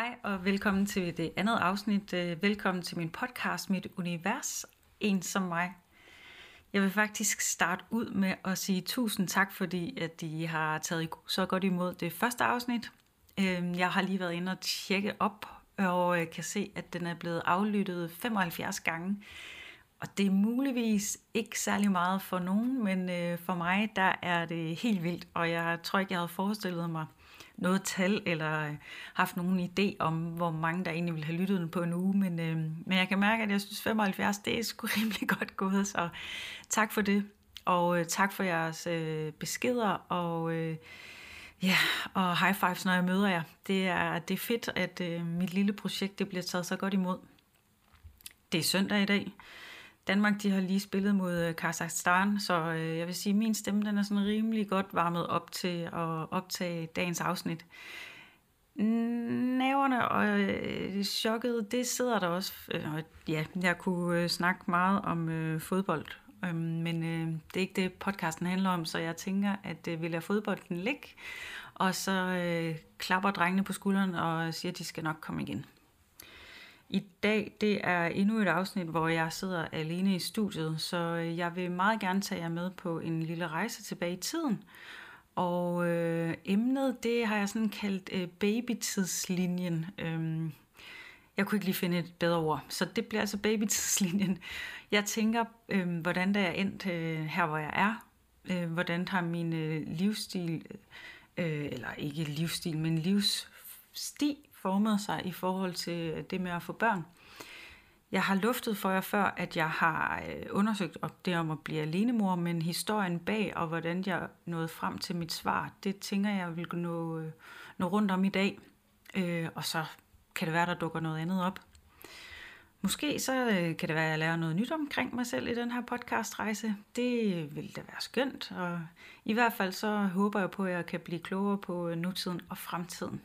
Hej og velkommen til det andet afsnit. Øh, velkommen til min podcast Mit Univers, en som mig. Jeg vil faktisk starte ud med at sige tusind tak, fordi at I har taget så godt imod det første afsnit. Øhm, jeg har lige været inde og tjekke op, og øh, kan se, at den er blevet aflyttet 75 gange. Og det er muligvis ikke særlig meget for nogen, men øh, for mig der er det helt vildt, og jeg tror ikke, jeg havde forestillet mig noget tal, eller øh, haft nogen idé om, hvor mange der egentlig ville have lyttet den på en uge, men, øh, men jeg kan mærke, at jeg synes 75, det er sgu rimelig godt gået, så tak for det, og øh, tak for jeres øh, beskeder, og øh, ja, og high fives, når jeg møder jer. Det er, det er fedt, at øh, mit lille projekt det bliver taget så godt imod. Det er søndag i dag, Danmark de har lige spillet mod øh, Kazakhstan, så øh, jeg vil sige, at min stemme den er sådan rimelig godt varmet op til at optage dagens afsnit. Næverne og øh, chokket, det sidder der også. Øh, ja, jeg kunne øh, snakke meget om øh, fodbold, øh, men øh, det er ikke det, podcasten handler om, så jeg tænker, at øh, vi lader fodbolden ligge, og så øh, klapper drengene på skulderen og siger, at de skal nok komme igen. I dag det er endnu et afsnit, hvor jeg sidder alene i studiet, så øh, jeg vil meget gerne tage jer med på en lille rejse tilbage i tiden. Og øh, emnet, det har jeg sådan kaldt øh, babytidslinjen. Øhm, jeg kunne ikke lige finde et bedre ord, så det bliver altså babytidslinjen. Jeg tænker, øh, hvordan der er endt øh, her, hvor jeg er. Øh, hvordan har min øh, livsstil, øh, eller ikke livsstil, men livssti formet sig i forhold til øh, det med at få børn. Jeg har luftet for jer før, at jeg har øh, undersøgt undersøgt det om at blive alenemor, men historien bag og hvordan jeg nåede frem til mit svar, det tænker jeg vil nå, øh, nå rundt om i dag. Øh, og så kan det være, der dukker noget andet op. Måske så kan det være, at jeg lærer noget nyt omkring mig selv i den her podcastrejse. Det vil da være skønt, og i hvert fald så håber jeg på, at jeg kan blive klogere på nutiden og fremtiden.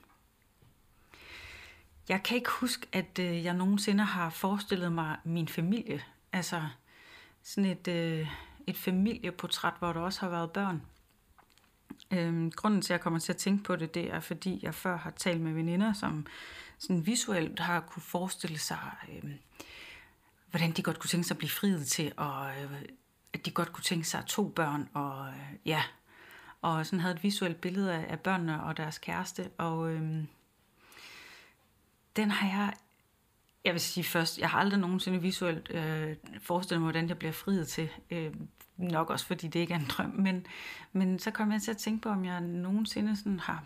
Jeg kan ikke huske, at øh, jeg nogensinde har forestillet mig min familie. Altså sådan et, øh, et familieportræt, hvor der også har været børn. Øhm, grunden til, at jeg kommer til at tænke på det, det er, fordi jeg før har talt med veninder, som sådan visuelt har kunne forestille sig, øh, hvordan de godt kunne tænke sig at blive friet til, og øh, at de godt kunne tænke sig to børn, og øh, ja, og sådan havde et visuelt billede af, af børnene og deres kæreste, og... Øh, den har jeg, jeg vil sige først, jeg har aldrig nogensinde visuelt øh, forestillet mig, hvordan jeg bliver friet til. Øh, nok også, fordi det ikke er en drøm. Men, men så kom jeg til at tænke på, om jeg nogensinde sådan har,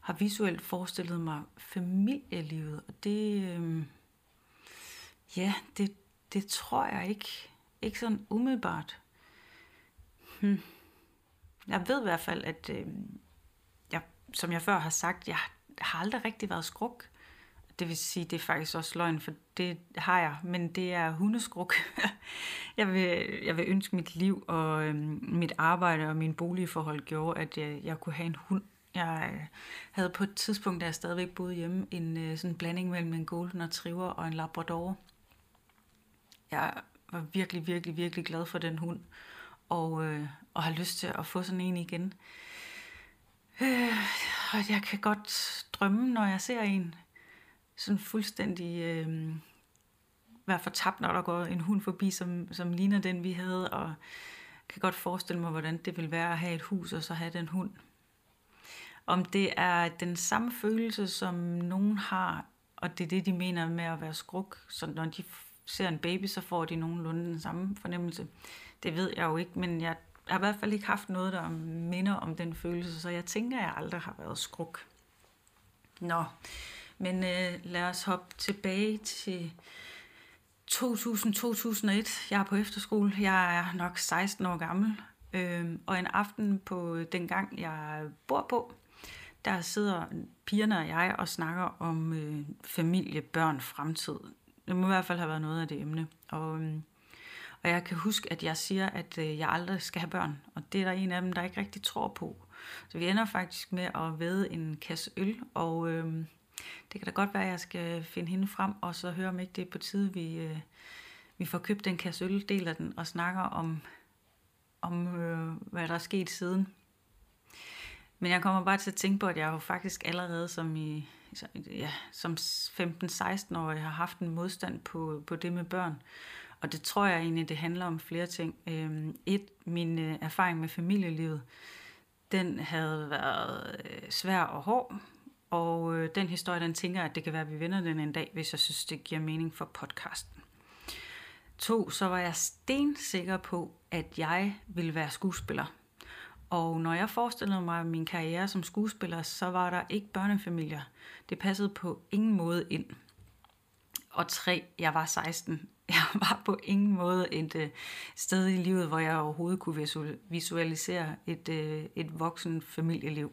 har visuelt forestillet mig familielivet. Og det, øh, ja, det, det tror jeg ikke. Ikke sådan umiddelbart. Hmm. Jeg ved i hvert fald, at øh, jeg, som jeg før har sagt, jeg har aldrig rigtig været skruk. Det vil sige, det er faktisk også løgn, for det har jeg, men det er hundeskruk. jeg, vil, jeg vil ønske mit liv og øhm, mit arbejde og min boligforhold gjorde, at jeg, jeg kunne have en hund. Jeg øh, havde på et tidspunkt, da jeg stadigvæk boede hjemme, en øh, sådan blanding mellem en golden retriever og en labrador. Jeg var virkelig, virkelig, virkelig glad for den hund, og, øh, og har lyst til at få sådan en igen. Øh, og jeg kan godt drømme, når jeg ser en sådan fuldstændig øh, være fortabt, når der går en hund forbi, som, som ligner den, vi havde, og kan godt forestille mig, hvordan det vil være at have et hus, og så have den hund. Om det er den samme følelse, som nogen har, og det er det, de mener med at være skruk, så når de ser en baby, så får de nogenlunde den samme fornemmelse. Det ved jeg jo ikke, men jeg har i hvert fald ikke haft noget, der minder om den følelse, så jeg tænker, at jeg aldrig har været skruk. Nå, men øh, lad os hoppe tilbage til 2000-2001. Jeg er på efterskole. Jeg er nok 16 år gammel. Øh, og en aften på øh, den gang, jeg bor på, der sidder pigerne og jeg og snakker om øh, familie, børn, fremtid. Det må i hvert fald have været noget af det emne. Og, øh, og jeg kan huske, at jeg siger, at øh, jeg aldrig skal have børn. Og det er der en af dem, der ikke rigtig tror på. Så vi ender faktisk med at væde en kasse øl, og øh, det kan da godt være, at jeg skal finde hende frem, og så høre, om ikke det er på tide, vi, øh, vi får købt den kasse øl, deler den og snakker om, om øh, hvad der er sket siden. Men jeg kommer bare til at tænke på, at jeg jo faktisk allerede som i ja, som 15-16-årig har haft en modstand på, på det med børn. Og det tror jeg egentlig, det handler om flere ting. Øhm, et, min øh, erfaring med familielivet, den havde været øh, svær og hård, og øh, den historie, den tænker jeg, at det kan være, at vi vender den en dag, hvis jeg synes, det giver mening for podcasten. To, så var jeg stensikker på, at jeg ville være skuespiller. Og når jeg forestillede mig min karriere som skuespiller, så var der ikke børnefamilier. Det passede på ingen måde ind. Og tre, jeg var 16. Jeg var på ingen måde et øh, sted i livet, hvor jeg overhovedet kunne visualisere et, øh, et voksen familieliv.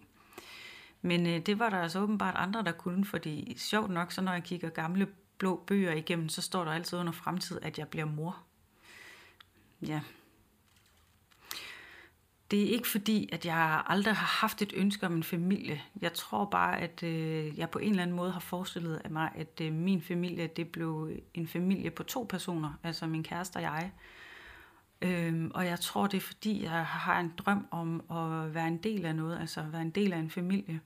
Men øh, det var der altså åbenbart andre, der kunne, fordi sjovt nok, så når jeg kigger gamle blå bøger igennem, så står der altid under fremtid, at jeg bliver mor. Ja. Det er ikke fordi, at jeg aldrig har haft et ønske om en familie. Jeg tror bare, at øh, jeg på en eller anden måde har forestillet af mig, at øh, min familie, det blev en familie på to personer, altså min kæreste og jeg. Øhm, og jeg tror, det er fordi, jeg har en drøm om at være en del af noget, altså være en del af en familie.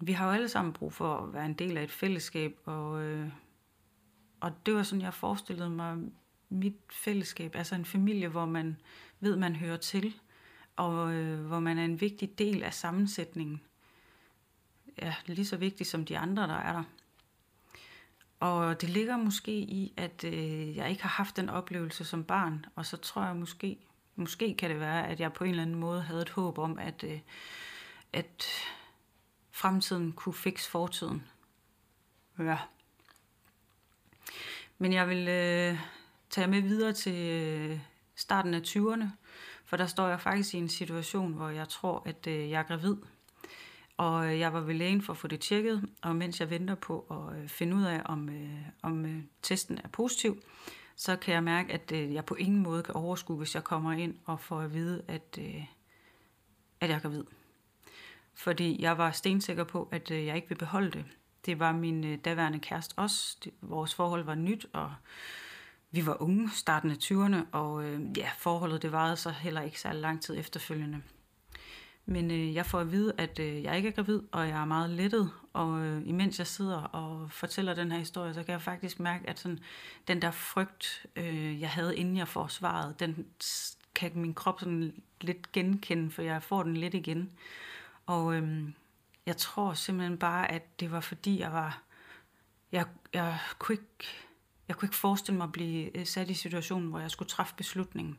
Vi har jo alle sammen brug for at være en del af et fællesskab, og, øh, og det var sådan, jeg forestillede mig mit fællesskab, altså en familie, hvor man ved, man hører til, og øh, hvor man er en vigtig del af sammensætningen. Ja, lige så vigtig som de andre, der er der. Og det ligger måske i, at øh, jeg ikke har haft den oplevelse som barn, og så tror jeg måske, måske kan det være, at jeg på en eller anden måde havde et håb om, at, øh, at fremtiden kunne fikse fortiden. Ja. Men jeg vil øh, tage med videre til øh, starten af 20'erne, for der står jeg faktisk i en situation, hvor jeg tror, at øh, jeg er gravid. Og øh, jeg var ved lægen for at få det tjekket, og mens jeg venter på at øh, finde ud af, om, øh, om øh, testen er positiv, så kan jeg mærke, at jeg på ingen måde kan overskue, hvis jeg kommer ind og får at vide, at, at jeg er gravid. Fordi jeg var stensikker på, at jeg ikke vil beholde det. Det var min daværende kæreste også. Vores forhold var nyt, og vi var unge, starten af 20'erne, og ja, forholdet det varede så heller ikke særlig lang tid efterfølgende. Men øh, jeg får at vide, at øh, jeg ikke er gravid, og jeg er meget lettet. Og øh, imens jeg sidder og fortæller den her historie, så kan jeg faktisk mærke, at sådan, den der frygt, øh, jeg havde, inden jeg får svaret, den kan min krop sådan lidt genkende, for jeg får den lidt igen. Og øh, jeg tror simpelthen bare, at det var fordi, jeg var... Jeg, jeg, kunne ikke, jeg kunne ikke forestille mig at blive øh, sat i situationen, hvor jeg skulle træffe beslutningen.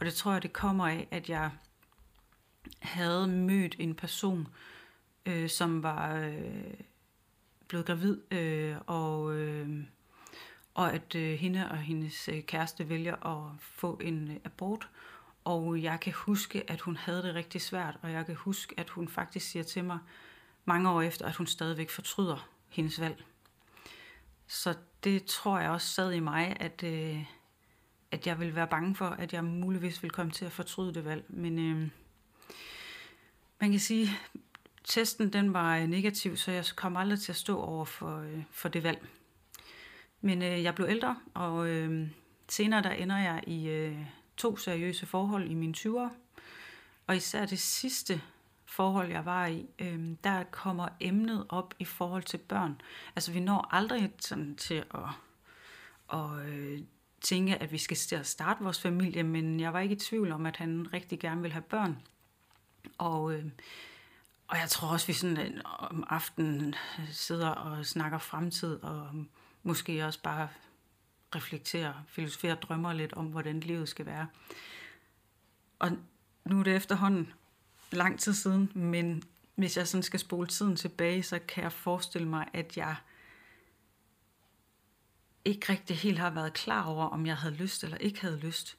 Og det tror jeg, det kommer af, at jeg havde mødt en person, øh, som var øh, blevet gravid, øh, og, øh, og at øh, hende og hendes øh, kæreste vælger at få en øh, abort. Og jeg kan huske, at hun havde det rigtig svært, og jeg kan huske, at hun faktisk siger til mig mange år efter, at hun stadigvæk fortryder hendes valg. Så det tror jeg også sad i mig, at, øh, at jeg vil være bange for, at jeg muligvis vil komme til at fortryde det valg. Men øh, man kan sige, testen den var øh, negativ, så jeg kom aldrig til at stå over for, øh, for det valg. Men øh, jeg blev ældre, og øh, senere der ender jeg i øh, to seriøse forhold i mine 20'ere. Og især det sidste forhold, jeg var i, øh, der kommer emnet op i forhold til børn. Altså vi når aldrig sådan til at, at øh, tænke, at vi skal starte vores familie, men jeg var ikke i tvivl om, at han rigtig gerne vil have børn. Og, øh, og jeg tror også, vi sådan øh, om aftenen sidder og snakker fremtid, og måske også bare reflekterer, filosoferer og drømmer lidt om, hvordan livet skal være. Og nu er det efterhånden lang tid siden, men hvis jeg sådan skal spole tiden tilbage, så kan jeg forestille mig, at jeg ikke rigtig helt har været klar over, om jeg havde lyst eller ikke havde lyst.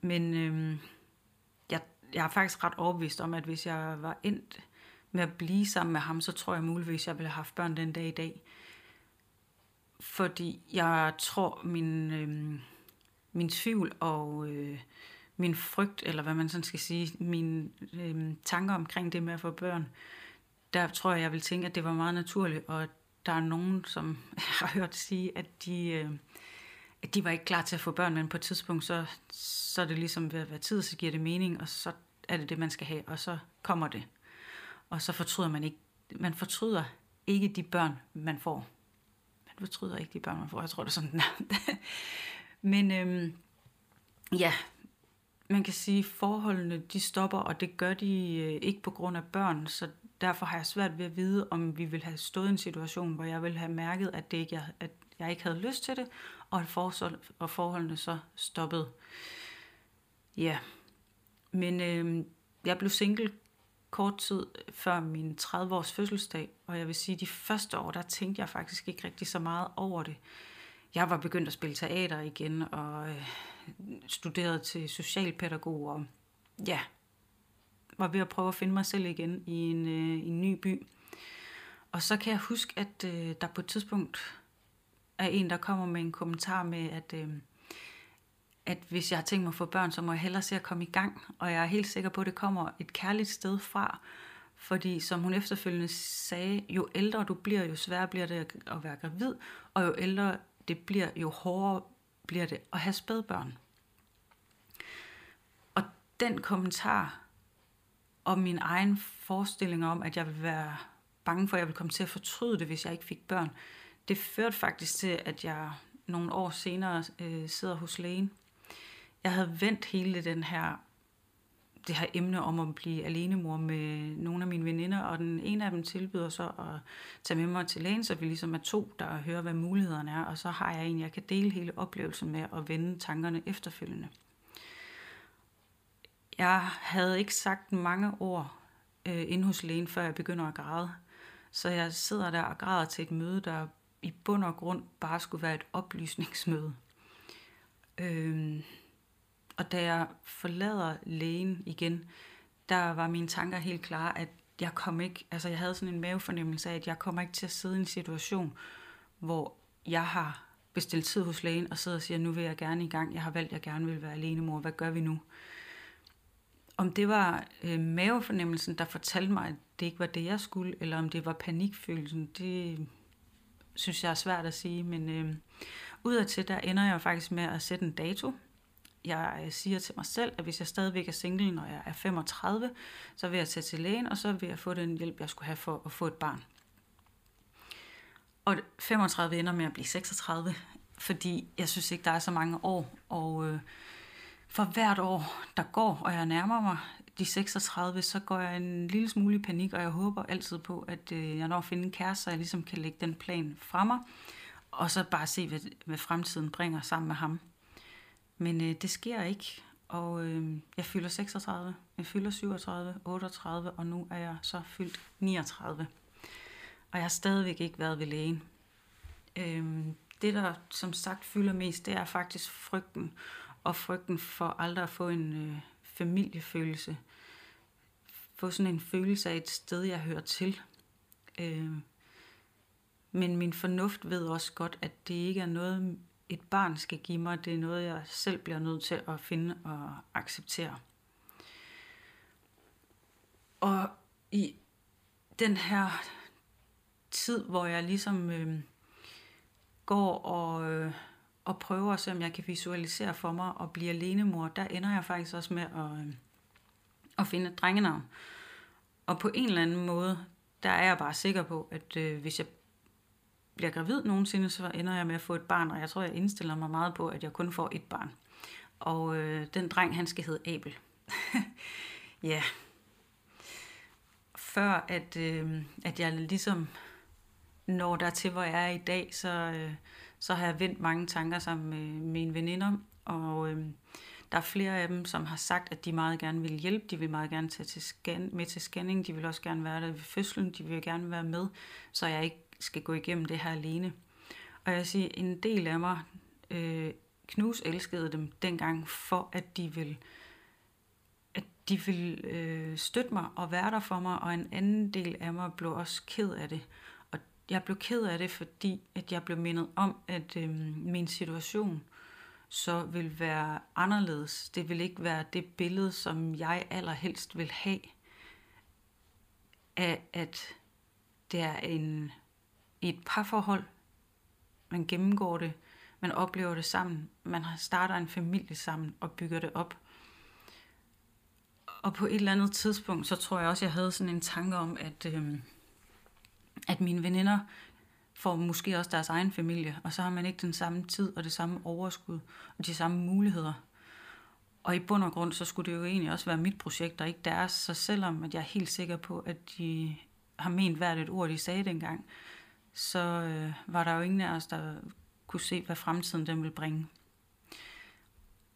Men øhm, jeg er faktisk ret overbevist om, at hvis jeg var endt med at blive sammen med ham, så tror jeg muligvis, at jeg ville have haft børn den dag i dag. Fordi jeg tror, min, øh, min tvivl og øh, min frygt, eller hvad man sådan skal sige, mine øh, tanker omkring det med at få børn, der tror jeg, jeg vil tænke, at det var meget naturligt, og der er nogen, som jeg har hørt sige, at de, øh, de var ikke klar til at få børn, men på et tidspunkt, så, så er det ligesom ved at være tid, så giver det mening, og så er det det, man skal have, og så kommer det. Og så fortryder man ikke. Man fortryder ikke de børn, man får. Man fortryder ikke de børn, man får. Jeg tror, det er sådan, den er. Men øhm, ja, man kan sige, at forholdene de stopper, og det gør de øh, ikke på grund af børn, så derfor har jeg svært ved at vide, om vi vil have stået i en situation, hvor jeg vil have mærket, at, det ikke, at jeg ikke havde lyst til det, og at forhold, og forholdene så stoppede. Ja, men øh, jeg blev single kort tid før min 30-års fødselsdag, og jeg vil sige, at de første år, der tænkte jeg faktisk ikke rigtig så meget over det. Jeg var begyndt at spille teater igen, og øh, studerede til socialpædagog, og ja, var ved at prøve at finde mig selv igen i en, øh, en ny by. Og så kan jeg huske, at øh, der på et tidspunkt af en, der kommer med en kommentar med, at, øh, at hvis jeg har tænkt mig at få børn, så må jeg hellere se at komme i gang. Og jeg er helt sikker på, at det kommer et kærligt sted fra. Fordi som hun efterfølgende sagde, jo ældre du bliver, jo sværere bliver det at være gravid, og jo ældre det bliver, jo hårdere bliver det at have spædbørn. Og den kommentar og min egen forestilling om, at jeg vil være bange for, at jeg vil komme til at fortryde det, hvis jeg ikke fik børn, det førte faktisk til, at jeg nogle år senere øh, sidder hos lægen. Jeg havde vendt hele den her, det her emne om at blive alenemor med nogle af mine veninder, og den ene af dem tilbyder så at tage med mig til lægen, så vi ligesom er to, der hører, hvad mulighederne er, og så har jeg en, jeg kan dele hele oplevelsen med at vende tankerne efterfølgende. Jeg havde ikke sagt mange ord øh, inde hos lægen, før jeg begynder at græde. Så jeg sidder der og græder til et møde, der i bund og grund bare skulle være et oplysningsmøde. Øhm, og da jeg forlader lægen igen, der var mine tanker helt klare, at jeg kom ikke, altså jeg havde sådan en mavefornemmelse af, at jeg kommer ikke til at sidde i en situation, hvor jeg har bestilt tid hos lægen og sidder og siger, nu vil jeg gerne i gang, jeg har valgt, at jeg gerne vil være alene mor, hvad gør vi nu? Om det var øh, mavefornemmelsen, der fortalte mig, at det ikke var det, jeg skulle, eller om det var panikfølelsen, det synes jeg er svært at sige, men øh, udadtil, der ender jeg faktisk med at sætte en dato. Jeg øh, siger til mig selv, at hvis jeg stadigvæk er single, når jeg er 35, så vil jeg tage til lægen, og så vil jeg få den hjælp, jeg skulle have for at få et barn. Og 35 ender med at blive 36, fordi jeg synes ikke, der er så mange år, og øh, for hvert år, der går, og jeg nærmer mig de 36, så går jeg en lille smule i panik, og jeg håber altid på, at øh, jeg når at finde en kæreste, så jeg ligesom kan lægge den plan fra mig, og så bare se, hvad, hvad fremtiden bringer sammen med ham. Men øh, det sker ikke, og øh, jeg fylder 36, jeg fylder 37, 38, og nu er jeg så fyldt 39. Og jeg har stadigvæk ikke været ved lægen. Øh, det, der som sagt fylder mest, det er faktisk frygten, og frygten for aldrig at få en øh, familiefølelse. Få sådan en følelse af et sted, jeg hører til. Øh, men min fornuft ved også godt, at det ikke er noget, et barn skal give mig. Det er noget, jeg selv bliver nødt til at finde og acceptere. Og i den her tid, hvor jeg ligesom øh, går og, øh, og prøver at se, om jeg kan visualisere for mig og blive alenemor, der ender jeg faktisk også med at, øh, at finde et drengenavn. Og på en eller anden måde, der er jeg bare sikker på, at øh, hvis jeg bliver gravid nogensinde, så ender jeg med at få et barn, og jeg tror, jeg indstiller mig meget på, at jeg kun får et barn. Og øh, den dreng, han skal hedde Abel. ja. Før at, øh, at jeg ligesom når der til, hvor jeg er i dag, så, øh, så har jeg vendt mange tanker sammen med mine veninder, og øh, der er flere af dem, som har sagt, at de meget gerne vil hjælpe, de vil meget gerne tage til scan, med til scanning, de vil også gerne være der ved fødslen, de vil gerne være med, så jeg ikke skal gå igennem det her alene. Og jeg siger, en del af mig øh, knus elskede dem dengang, for at de vil at de vil øh, støtte mig og være der for mig, og en anden del af mig blev også ked af det. Jeg blev ked af det, fordi at jeg blev mindet om, at øh, min situation så vil være anderledes. Det vil ikke være det billede, som jeg allerhelst vil have af, at det er en, et parforhold. Man gennemgår det, man oplever det sammen, man starter en familie sammen og bygger det op. Og på et eller andet tidspunkt, så tror jeg også, jeg havde sådan en tanke om, at, øh, at mine veninder får måske også deres egen familie, og så har man ikke den samme tid og det samme overskud og de samme muligheder. Og i bund og grund, så skulle det jo egentlig også være mit projekt, og ikke deres. Så selvom at jeg er helt sikker på, at de har ment hvert et ord, de sagde dengang, så øh, var der jo ingen af os, der kunne se, hvad fremtiden den vil bringe.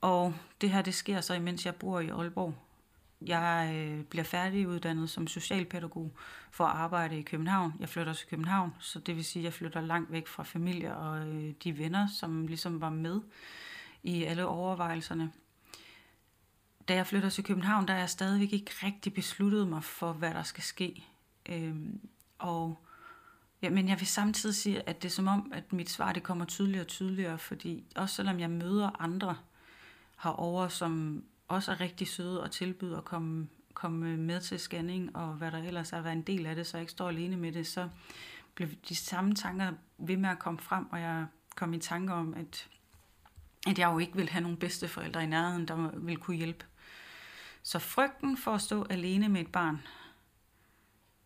Og det her, det sker så, imens jeg bor i Aalborg. Jeg øh, bliver færdiguddannet som socialpædagog for at arbejde i København. Jeg flytter til København, så det vil sige, at jeg flytter langt væk fra familie og øh, de venner, som ligesom var med i alle overvejelserne. Da jeg flytter til København, der er jeg stadigvæk ikke rigtig besluttet mig for, hvad der skal ske. Øhm, og Ja, men jeg vil samtidig sige, at det er som om, at mit svar det kommer tydeligere og tydeligere, fordi også selvom jeg møder andre herover, som også er rigtig søde og tilbyder at komme, komme med til scanning, og hvad der ellers er, være en del af det, så jeg ikke står alene med det, så blev de samme tanker ved med at komme frem, og jeg kom i tanke om, at, at jeg jo ikke vil have nogle bedsteforældre i nærheden, der vil kunne hjælpe. Så frygten for at stå alene med et barn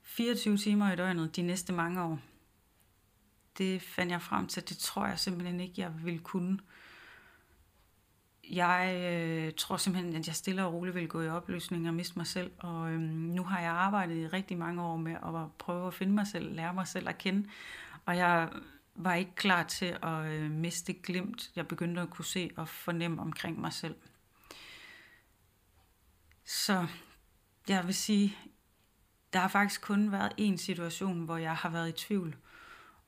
24 timer i døgnet de næste mange år. Det fandt jeg frem til, det tror jeg simpelthen ikke, jeg ville kunne. Jeg øh, tror simpelthen, at jeg stille og roligt vil gå i opløsning og miste mig selv. Og øh, nu har jeg arbejdet i rigtig mange år med at prøve at finde mig selv, lære mig selv at kende. Og jeg var ikke klar til at øh, miste glimt, jeg begyndte at kunne se og fornemme omkring mig selv. Så jeg vil sige, der har faktisk kun været en situation, hvor jeg har været i tvivl.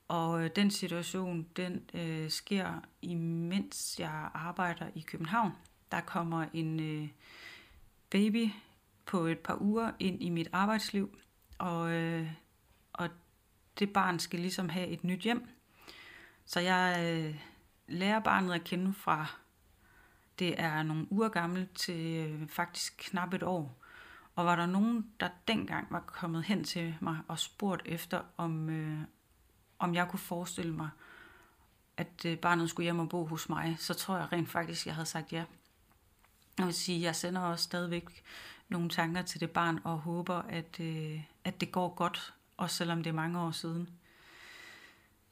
Og øh, den situation, den øh, sker imens jeg arbejder i København. Der kommer en øh, baby på et par uger ind i mit arbejdsliv, og, øh, og det barn skal ligesom have et nyt hjem. Så jeg øh, lærer barnet at kende fra, det er nogle uger gammel til øh, faktisk knap et år. Og var der nogen, der dengang var kommet hen til mig og spurgt efter, om, øh, om jeg kunne forestille mig, at øh, barnet skulle hjem og bo hos mig, så tror jeg rent faktisk, jeg havde sagt ja. Jeg vil sige, jeg sender også stadigvæk nogle tanker til det barn og håber, at, øh, at det går godt, også selvom det er mange år siden.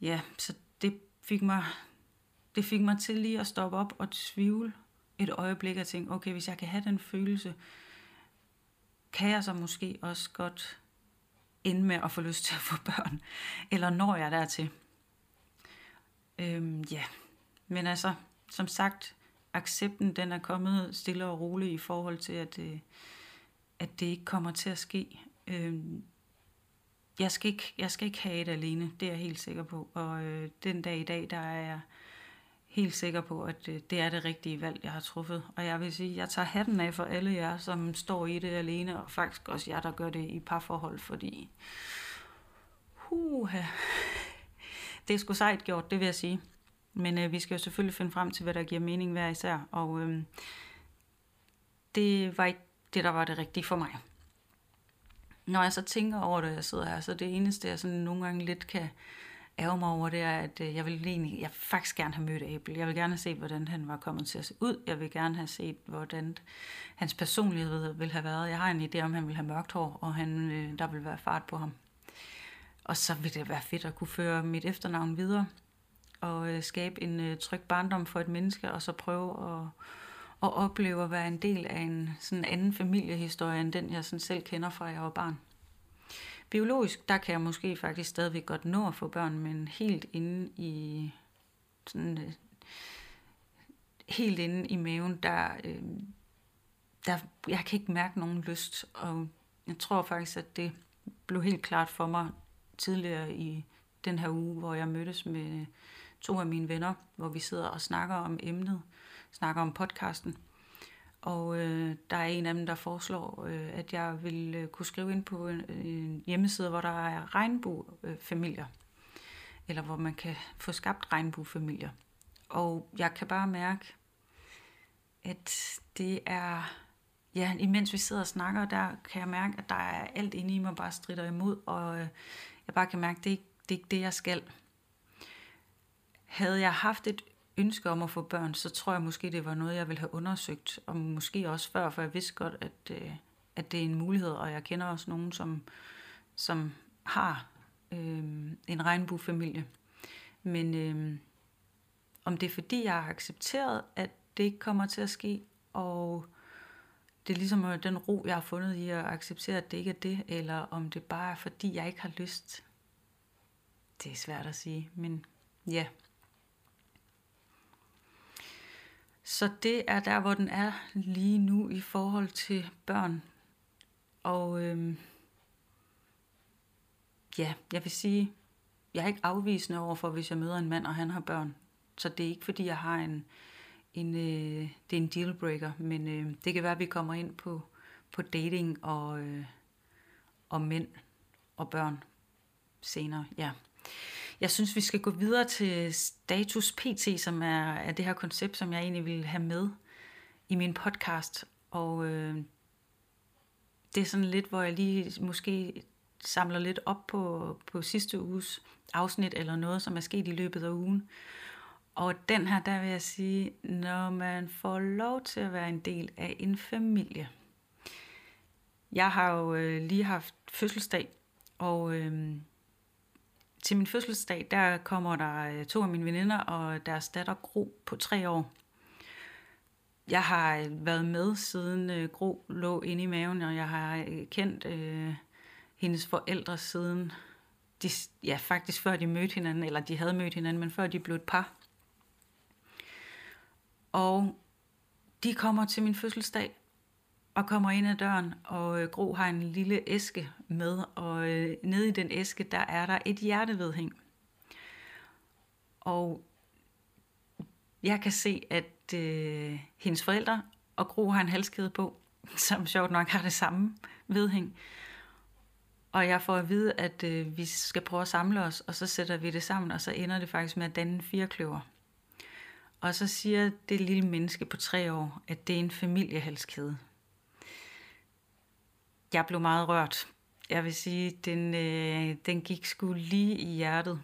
Ja, så det fik mig, det fik mig til lige at stoppe op og tvivle et øjeblik og tænke, okay, hvis jeg kan have den følelse, kan jeg så måske også godt ende med at få lyst til at få børn? Eller når jeg dertil? Øhm, ja, men altså, som sagt, accepten den er kommet stille og roligt i forhold til, at, øh, at det ikke kommer til at ske. Øhm, jeg, skal ikke, jeg skal ikke have det alene, det er jeg helt sikker på. Og øh, den dag i dag, der er jeg helt sikker på, at øh, det er det rigtige valg, jeg har truffet. Og jeg vil sige, jeg tager hatten af for alle jer, som står i det alene, og faktisk også jer, der gør det i parforhold, fordi... Huha. Det er sgu sejt gjort, det vil jeg sige. Men øh, vi skal jo selvfølgelig finde frem til, hvad der giver mening hver især, og øh, det var ikke det, der var det rigtige for mig. Når jeg så tænker over det, jeg sidder her, så det eneste, jeg sådan nogle gange lidt kan ærger mig over, det er, at øh, jeg vil egentlig, jeg vil faktisk gerne have mødt Abel. Jeg vil gerne have set, hvordan han var kommet til at se ud. Jeg vil gerne have set, hvordan hans personlighed ville have været. Jeg har en idé om, han vil have mørkt hår, og han, øh, der vil være fart på ham. Og så vil det være fedt at kunne føre mit efternavn videre, og øh, skabe en øh, tryg barndom for et menneske, og så prøve at, at opleve at være en del af en sådan anden familiehistorie, end den jeg sådan selv kender fra, jeg var barn. Biologisk, der kan jeg måske faktisk stadigvæk godt nå at få børn, men helt inde i sådan, øh, helt inde i maven, der, øh, der, jeg kan ikke mærke nogen lyst, og jeg tror faktisk, at det blev helt klart for mig tidligere i den her uge, hvor jeg mødtes med to af mine venner, hvor vi sidder og snakker om emnet, snakker om podcasten. Og øh, der er en af dem, der foreslår, øh, at jeg vil øh, kunne skrive ind på en, en hjemmeside, hvor der er regnbuefamilier. Eller hvor man kan få skabt regnbuefamilier. Og jeg kan bare mærke, at det er... Ja, imens vi sidder og snakker, der kan jeg mærke, at der er alt inde i mig bare strider imod, og øh, jeg bare kan mærke, at det, det er ikke det, jeg skal. Havde jeg haft et ønske om at få børn, så tror jeg måske, det var noget, jeg ville have undersøgt, og måske også før, for jeg vidste godt, at, øh, at det er en mulighed, og jeg kender også nogen, som, som har øh, en regnbuefamilie. Men øh, om det er fordi, jeg har accepteret, at det ikke kommer til at ske, og det er ligesom øh, den ro, jeg har fundet i at acceptere, at det ikke er det, eller om det bare er fordi, jeg ikke har lyst. Det er svært at sige, men ja. Så det er der, hvor den er lige nu i forhold til børn. Og øhm, ja, jeg vil sige, jeg er ikke afvisende over for, hvis jeg møder en mand, og han har børn. Så det er ikke, fordi jeg har en, en, øh, det er en dealbreaker, men øh, det kan være, at vi kommer ind på, på dating og, øh, og mænd og børn senere. Ja. Jeg synes, vi skal gå videre til Status PT, som er, er det her koncept, som jeg egentlig vil have med i min podcast. Og øh, det er sådan lidt, hvor jeg lige måske samler lidt op på, på sidste uges afsnit eller noget, som er sket i løbet af ugen. Og den her, der vil jeg sige, når man får lov til at være en del af en familie. Jeg har jo øh, lige haft fødselsdag, og øh, til min fødselsdag, der kommer der øh, to af mine veninder og deres datter Gro på tre år. Jeg har øh, været med siden øh, Gro lå inde i maven, og jeg har øh, kendt øh, hendes forældre siden, de, ja faktisk før de mødte hinanden, eller de havde mødt hinanden, men før de blev et par. Og de kommer til min fødselsdag og kommer ind ad døren, og øh, Gro har en lille æske med, og øh, nede i den æske, der er der et hjertevedhæng. Og jeg kan se, at øh, hendes forældre og Gro har en halskæde på, som sjovt nok har det samme vedhæng. Og jeg får at vide, at øh, vi skal prøve at samle os, og så sætter vi det sammen, og så ender det faktisk med at danne en firekløver. Og så siger det lille menneske på tre år, at det er en familiehalskæde. Jeg blev meget rørt. Jeg vil sige, den, øh, den gik sgu lige i hjertet.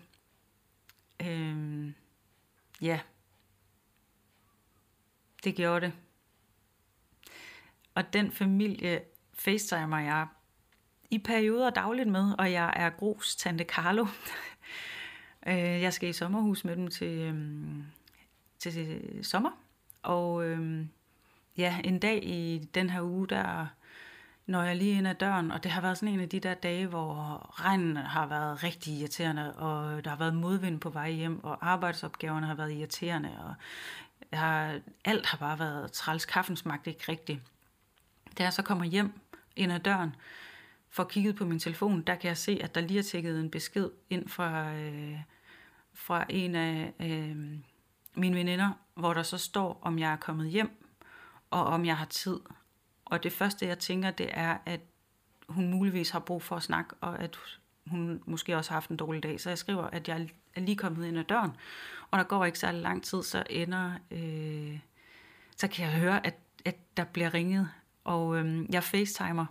Øhm, ja, det gjorde det. Og den familie facetimer jeg i perioder dagligt med, og jeg er Gros tante Carlo. Øh, jeg skal i sommerhus med dem til, øhm, til sommer. Og øhm, ja, en dag i den her uge, der når jeg lige ind ad døren, og det har været sådan en af de der dage, hvor regnen har været rigtig irriterende, og der har været modvind på vej hjem, og arbejdsopgaverne har været irriterende, og jeg har, alt har bare været træls. Kaffen smagte ikke rigtigt. Da jeg så kommer hjem ind ad døren, får kigget på min telefon, der kan jeg se, at der lige er tækket en besked ind fra, øh, fra en af øh, mine veninder, hvor der så står, om jeg er kommet hjem, og om jeg har tid. Og det første, jeg tænker, det er, at hun muligvis har brug for at snakke, og at hun måske også har haft en dårlig dag. Så jeg skriver, at jeg er lige kommet ind ad døren, og der går ikke særlig lang tid, så ender, øh, så kan jeg høre, at, at der bliver ringet, og øh, jeg facetimer,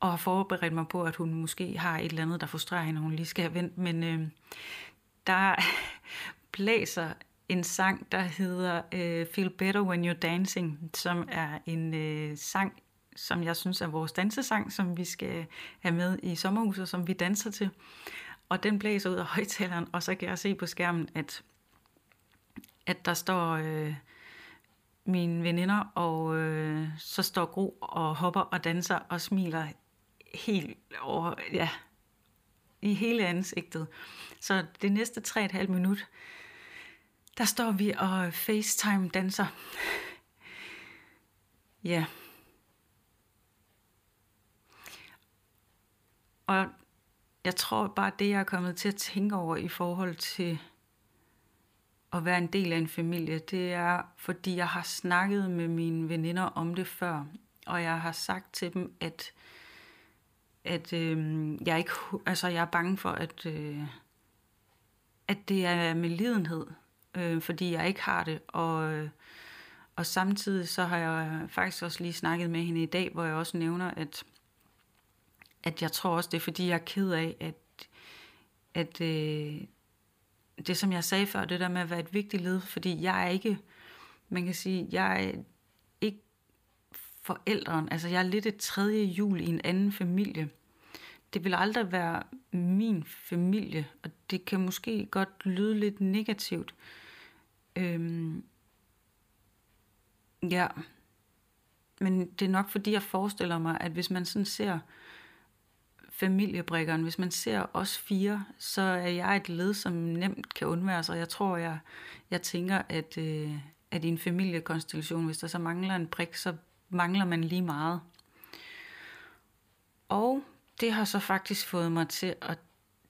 og har forberedt mig på, at hun måske har et eller andet, der frustrerer hende, hun lige skal have vendt, men øh, der blæser en sang, der hedder øh, Feel Better When You're Dancing, som er en øh, sang, som jeg synes er vores dansesang, som vi skal have med i sommerhuset, som vi danser til. Og den blæser ud af højtaleren, og så kan jeg se på skærmen, at, at der står øh, mine veninder, og øh, så står Gro og hopper og danser og smiler helt over, ja, i hele ansigtet. Så det næste 3,5 minut, der står vi og FaceTime danser. ja. Og jeg tror bare, det jeg er kommet til at tænke over i forhold til at være en del af en familie, det er, fordi jeg har snakket med mine veninder om det før, og jeg har sagt til dem, at, at øh, jeg, ikke, altså, jeg er bange for, at, øh, at det er med lidenhed, øh, fordi jeg ikke har det. Og, øh, og samtidig så har jeg faktisk også lige snakket med hende i dag, hvor jeg også nævner, at, at jeg tror også, det er fordi, jeg er ked af, at, at øh, det som jeg sagde før, det der med at være et vigtigt led, fordi jeg er ikke, man kan sige, jeg er ikke forældren, altså jeg er lidt et tredje jul i en anden familie. det vil aldrig være min familie, og det kan måske godt lyde lidt negativt. Øhm, ja, men det er nok fordi, jeg forestiller mig, at hvis man sådan ser familiebrikkerne, hvis man ser os fire, så er jeg et led, som nemt kan undværes, og jeg tror, jeg, jeg tænker, at, øh, at i en familiekonstellation, hvis der så mangler en brik, så mangler man lige meget. Og det har så faktisk fået mig til at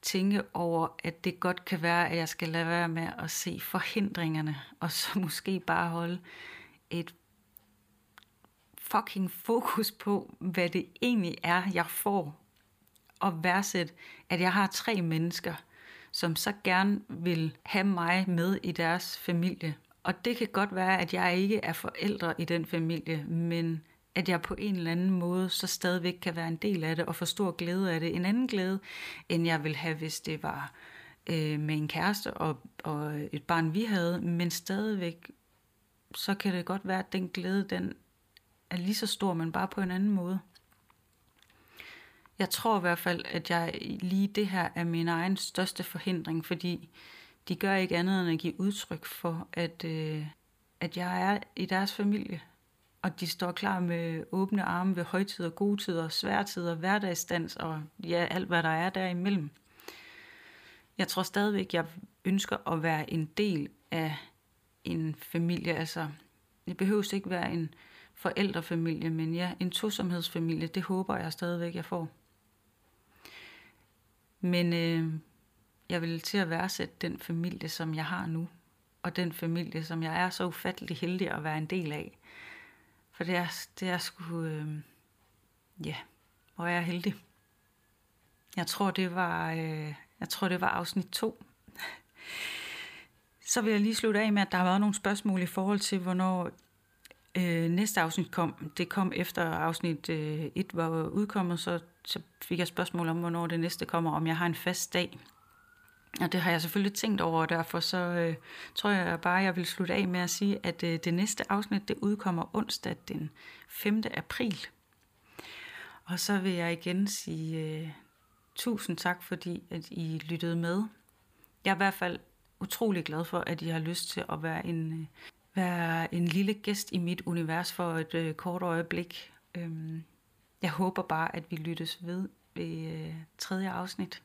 tænke over, at det godt kan være, at jeg skal lade være med at se forhindringerne, og så måske bare holde et fucking fokus på, hvad det egentlig er, jeg får. Og værdsætte, at jeg har tre mennesker, som så gerne vil have mig med i deres familie. Og det kan godt være, at jeg ikke er forældre i den familie, men at jeg på en eller anden måde så stadigvæk kan være en del af det og få stor glæde af det. En anden glæde, end jeg ville have, hvis det var øh, med en kæreste og, og et barn, vi havde. Men stadigvæk, så kan det godt være, at den glæde, den er lige så stor, men bare på en anden måde. Jeg tror i hvert fald, at jeg lige det her er min egen største forhindring, fordi de gør ikke andet end at give udtryk for, at, øh, at jeg er i deres familie. Og de står klar med åbne arme ved højtider, gode tider, svære tider, hverdagsdans og ja, alt hvad der er derimellem. Jeg tror stadigvæk, jeg ønsker at være en del af en familie. Altså, det behøver ikke være en forældrefamilie, men ja, en tosomhedsfamilie, det håber jeg stadigvæk, jeg får. Men øh, jeg vil til at værdsætte den familie, som jeg har nu, og den familie, som jeg er så ufattelig heldig at være en del af. For det er, det er sgu, øh, ja, hvor er jeg heldig. Jeg tror, det var, øh, jeg tror, det var afsnit 2. Så vil jeg lige slutte af med, at der har været nogle spørgsmål i forhold til, hvornår øh, næste afsnit kom. Det kom efter afsnit øh, 1 var udkommet, så, så fik jeg spørgsmål om, hvornår det næste kommer, om jeg har en fast dag. Og det har jeg selvfølgelig tænkt over, og derfor så øh, tror jeg bare, jeg vil slutte af med at sige, at øh, det næste afsnit, det udkommer onsdag den 5. april. Og så vil jeg igen sige øh, tusind tak, fordi at I lyttede med. Jeg er i hvert fald utrolig glad for, at I har lyst til at være en, øh, være en lille gæst i mit univers for et øh, kort øjeblik. Øhm, jeg håber bare, at vi lyttes ved ved øh, tredje afsnit.